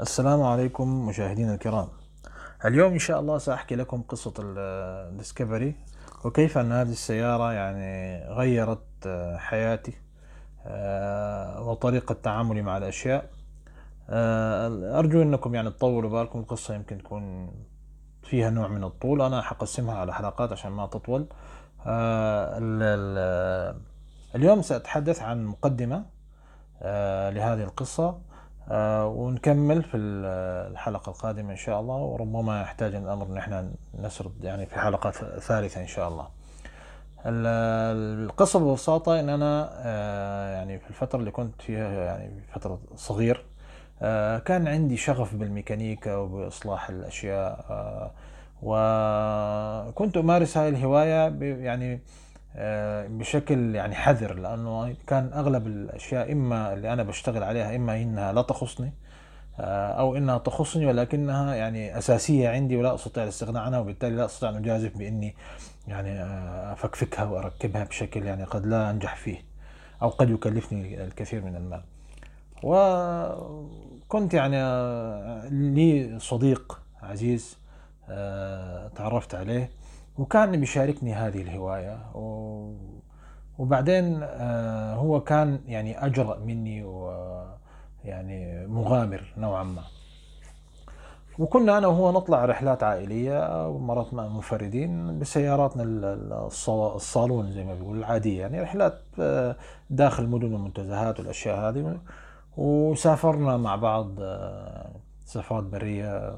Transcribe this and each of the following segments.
السلام عليكم مشاهدينا الكرام. اليوم إن شاء الله سأحكي لكم قصة الديسكفري وكيف أن هذه السيارة يعني غيرت آه، حياتي آه، وطريقة تعاملي مع الأشياء. آه، أرجو أنكم يعني تطولوا بالكم القصة يمكن تكون فيها نوع من الطول. أنا حقسمها على حلقات عشان ما تطول. اليوم سأتحدث عن مقدمة لهذه القصة. ونكمل في الحلقة القادمة إن شاء الله وربما يحتاج الأمر أن إحنا نسرد يعني في حلقات ثالثة إن شاء الله. القصة ببساطة إن أنا آه، يعني في الفترة اللي كنت فيها يعني فترة صغير آه، كان عندي شغف بالميكانيكا وبإصلاح الأشياء وكنت أمارس هذه الهواية يعني آه، بشكل يعني حذر لأنه كان أغلب الأشياء إما اللي أنا بشتغل عليها إما إنها لا تخصني آه، أو إنها تخصني ولكنها يعني أساسية عندي ولا أستطيع الاستغناء عنها وبالتالي لا أستطيع أن أجازف بإني يعني آه، أفكفكها وأركبها بشكل يعني قد لا أنجح فيه أو قد يكلفني الكثير من المال. وكنت يعني لي صديق عزيز تعرفت عليه. وكان بيشاركني هذه الهواية وبعدين آه، هو كان يعني أجرأ مني ويعني مغامر نوعا ما. وكنا أنا وهو نطلع رحلات عائلية ومرات منفردين بسياراتنا الصالون زي ما بيقول العادية يعني رحلات آه، داخل مدن المنتزهات والأشياء هذه وسافرنا مع بعض آه، سفرات برية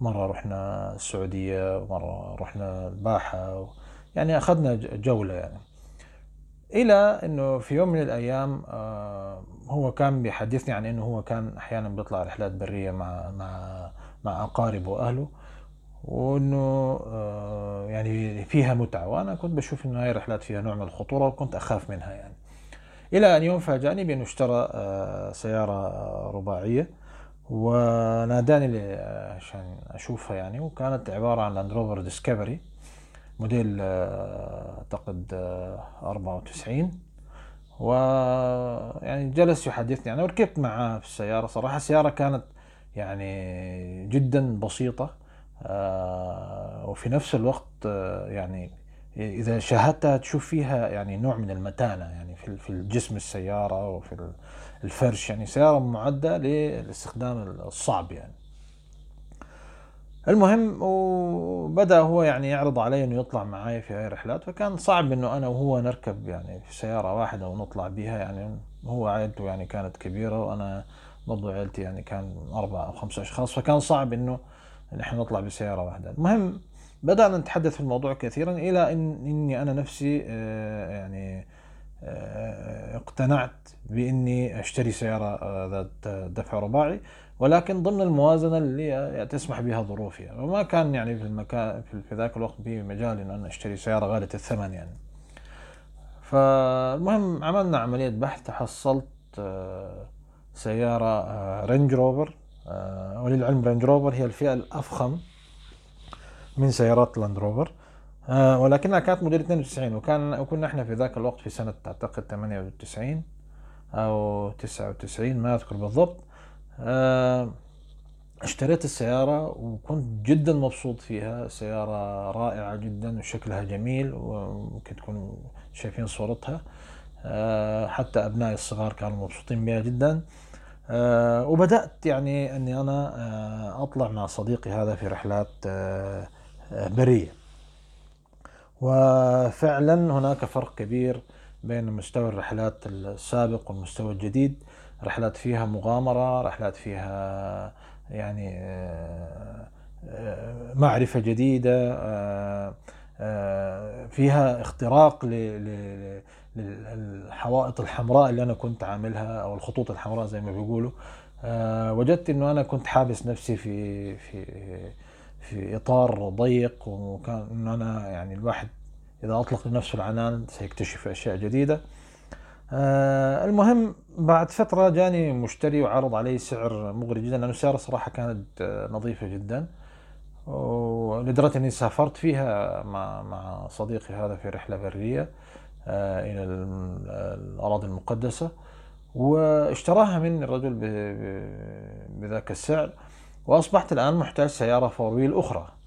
مرة رحنا السعودية مرة رحنا الباحة يعني أخذنا جولة يعني. إلى أنه في يوم من الأيام آه، هو كان بيحدثني عن أنه هو كان أحيانا بيطلع رحلات برية مع مع مع أقاربه وأهله وإنه آه، يعني فيها متعة. وأنا كنت بشوف إنه هاي الرحلات فيها نوع من الخطورة وكنت أخاف منها يعني. إلى أن يوم فاجأني بأنه اشترى آه، سيارة رباعية وناداني عشان أشوفها يعني وكانت عبارة عن لاند روفر ديسكفري موديل آه، أعتقد 94 آه، و يعني جلس يحدثني يعني وركبت معاه في السيارة. صراحة السيارة كانت يعني جدا بسيطة آه، وفي نفس الوقت يعني إذا شاهدتها تشوف فيها يعني نوع من المتانة يعني في الجسم السيارة وفي الفرش يعني. سيارة معدة للاستخدام الصعب يعني. المهم وبدأ هو يعني يعرض علي إنه يطلع معي في هاي الرحلات فكان صعب إنه أنا وهو نركب يعني في سيارة واحدة ونطلع بها يعني هو عائلته يعني كانت كبيرة وأنا برضو عائلتي يعني كان أربع أو خمسة أشخاص فكان صعب إنه نحن نطلع بسيارة واحدة. المهم بدأنا نتحدث في الموضوع كثيرا إلى ان إني أنا نفسي آه، يعني آه، اقتنعت بإني أشتري سيارة آه، ذات دفع رباعي. ولكن ضمن الموازنة اللي تسمح بها ظروفي. يعني وما كان يعني في المكان في ذاك الوقت في مجال إن أشتري سيارة غالية الثمن يعني. فالمهم عملنا عملية بحث تحصلت آه، سيارة رينج روفر وللعلم رينج روفر هي الفئة الأفخم من سيارات لاند روفر آه ولكنها كانت موديل 92 وكان وكنا إحنا في ذاك الوقت في سنة أعتقد 98 أو 99 ما أذكر بالضبط. آه اشتريت السيارة وكنت جدا مبسوط فيها. سيارة رائعة جدا وشكلها جميل وممكن تكونوا شايفين صورتها. آه حتى أبنائي الصغار كانوا مبسوطين بها جدا. آه وبدأت يعني أني أنا آه أطلع مع صديقي هذا في رحلات آه برية. وفعلا هناك فرق كبير بين مستوى الرحلات السابق والمستوى الجديد. رحلات فيها مغامرة رحلات فيها يعني آه، آه، معرفة جديدة آه، فيها اختراق للحوائط الحمراء اللي أنا كنت عاملها أو الخطوط الحمراء زي ما بيقولوا. وجدت إنه أنا كنت حابس نفسي في في في إطار ضيق وكان إنه أنا يعني الواحد إذا أطلق لنفسه العنان سيكتشف أشياء جديدة. آه المهم بعد فترة جاني مشتري وعرض علي سعر مغري جدا لأنه السياره صراحة كانت آه، نظيفة جدا. ولدرجة إني سافرت فيها مع مع صديقي هذا في رحلة برية آه إلى الأراضي المقدسة. واشتراها مني الرجل بذاك السعر. وأصبحت الآن محتاج سيارة four wheel أخرى.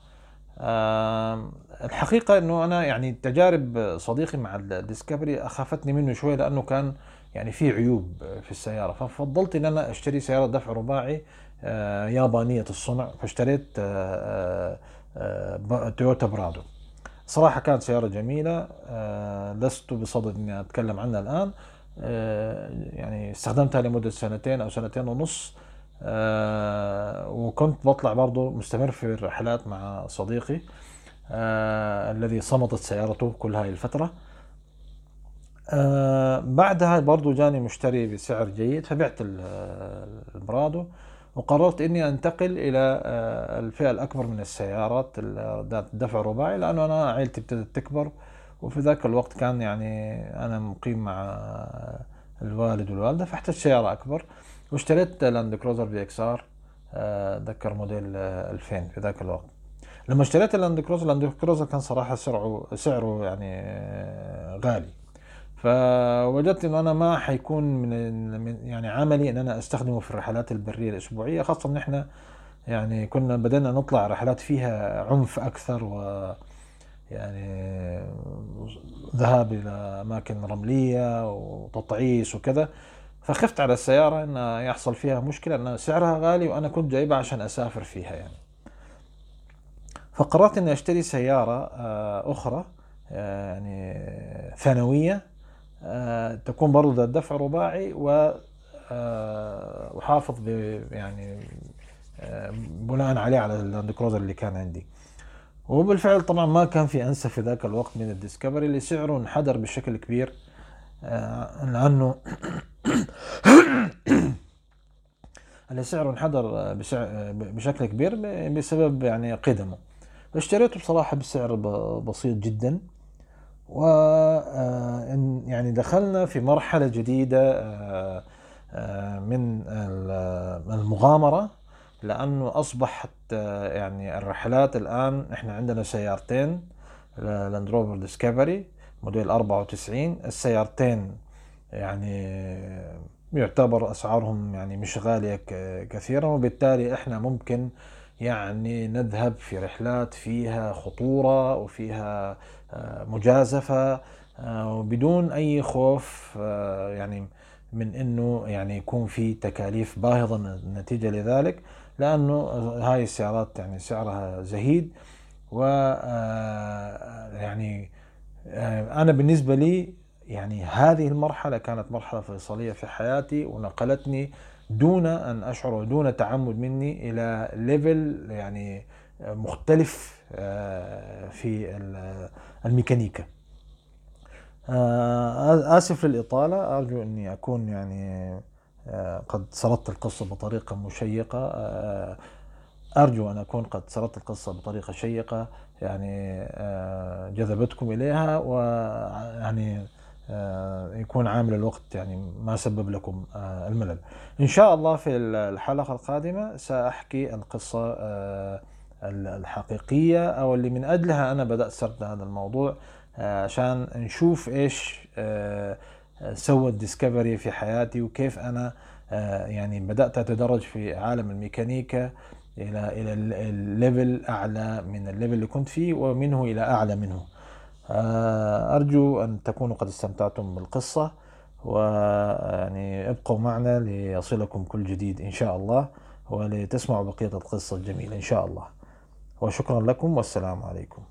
الحقيقة أنه أنا يعني تجارب صديقي مع الديسكفري أخافتني منه شوي لأنه كان يعني في عيوب في السيارة. ففضلت أن أنا أشتري سيارة دفع رباعي آه، يابانية الصنع فاشتريت آه، آه، تويوتا برادو صراحة كانت سيارة جميلة لست بصدد أني أتكلم عنها الآن. يعني استخدمتها لمدة سنتين أو سنتين ونص. وكنت بطلع برضو مستمر في الرحلات مع صديقي الذي صمتت سيارته كل هاي الفترة. آه بعدها برضو جاني مشتري بسعر جيد فبعت البرادو وقررت إني أنتقل إلى آه الفئة الأكبر من السيارات ذات دفع رباعي لأنه أنا عائلتي ابتدت تكبر وفي ذاك الوقت كان يعني أنا مقيم مع الوالد والوالدة فاحتجت سيارة أكبر. واشتريت Land Cruiser VXR أتذكر موديل 2000 في ذاك الوقت. لما اشتريت ال Land Cruiser ال Land Cruiser كان صراحة سعره سعره يعني آه، غالي. فوجدت إنه أنا ما حيكون من يعني عملي إن أنا أستخدمه في الرحلات البرية الأسبوعية خاصة إن إحنا يعني كنا بدأنا نطلع رحلات فيها عنف أكثر و يعني ذهاب إلى أماكن رملية وتطعيس وكذا. فخفت على السيارة إن يحصل فيها مشكلة ان سعرها غالي وأنا كنت جايبها عشان أسافر فيها يعني. فقررت إني أشتري سيارة آه، أخرى آه، يعني ثانوية آه، تكون برضو ذات دفع رباعي و يعني بناء عليه على ال Land Cruiser اللي كان عندي. وبالفعل طبعا ما كان في أنسب في ذاك الوقت من ال Discovery اللي سعره انحدر بشكل كبير لأنه اللي سعره انحدر بشكل كبير بسبب يعني قدمه. اشتريته بصراحة بسعر بسيط جدا. و آه، يعني دخلنا في مرحلة جديدة آه، آه، من المغامرة لأنه أصبحت يعني الرحلات الآن إحنا عندنا سيارتين Land Rover Discovery موديل 94 السيارتين يعني يعتبر أسعارهم يعني مش غالية كثيرا وبالتالي إحنا ممكن يعني نذهب في رحلات فيها خطورة وفيها آه، مجازفة آه، وبدون أي خوف آه، يعني من أنه يعني يكون في تكاليف باهظة نتيجة لذلك لأنه هاي السيارات يعني سعرها زهيد و يعني أنا بالنسبة لي يعني هذه المرحلة كانت مرحلة فيصلية في حياتي ونقلتني دون أن أشعر ودون تعمد مني إلى ليفل يعني مختلف آه، في الميكانيكا. آه، آسف للإطالة. أرجو أني أكون يعني آه، قد سردت القصة بطريقة مشيقة. أرجو أن أكون قد سردت القصة بطريقة شيقة. يعني جذبتكم إليها ويعني يكون عامل الوقت يعني ما سبب لكم آه، الملل. إن شاء الله في الحلقة القادمة سأحكي القصة آه، الحقيقية أو اللي من أجلها أنا بدأت سرد هذا الموضوع عشان نشوف إيش سوت Discovery في حياتي وكيف أنا يعني بدأت أتدرج في عالم الميكانيكا إلى إلى ال level أعلى من ال level اللي كنت فيه ومنه إلى أعلى منه. آه، أرجو أن تكونوا قد استمتعتم بالقصة ويعني ابقوا معنا ليصلكم كل جديد إن شاء الله ولتسمعوا بقية القصة الجميلة إن شاء الله. وشكرا لكم والسلام عليكم.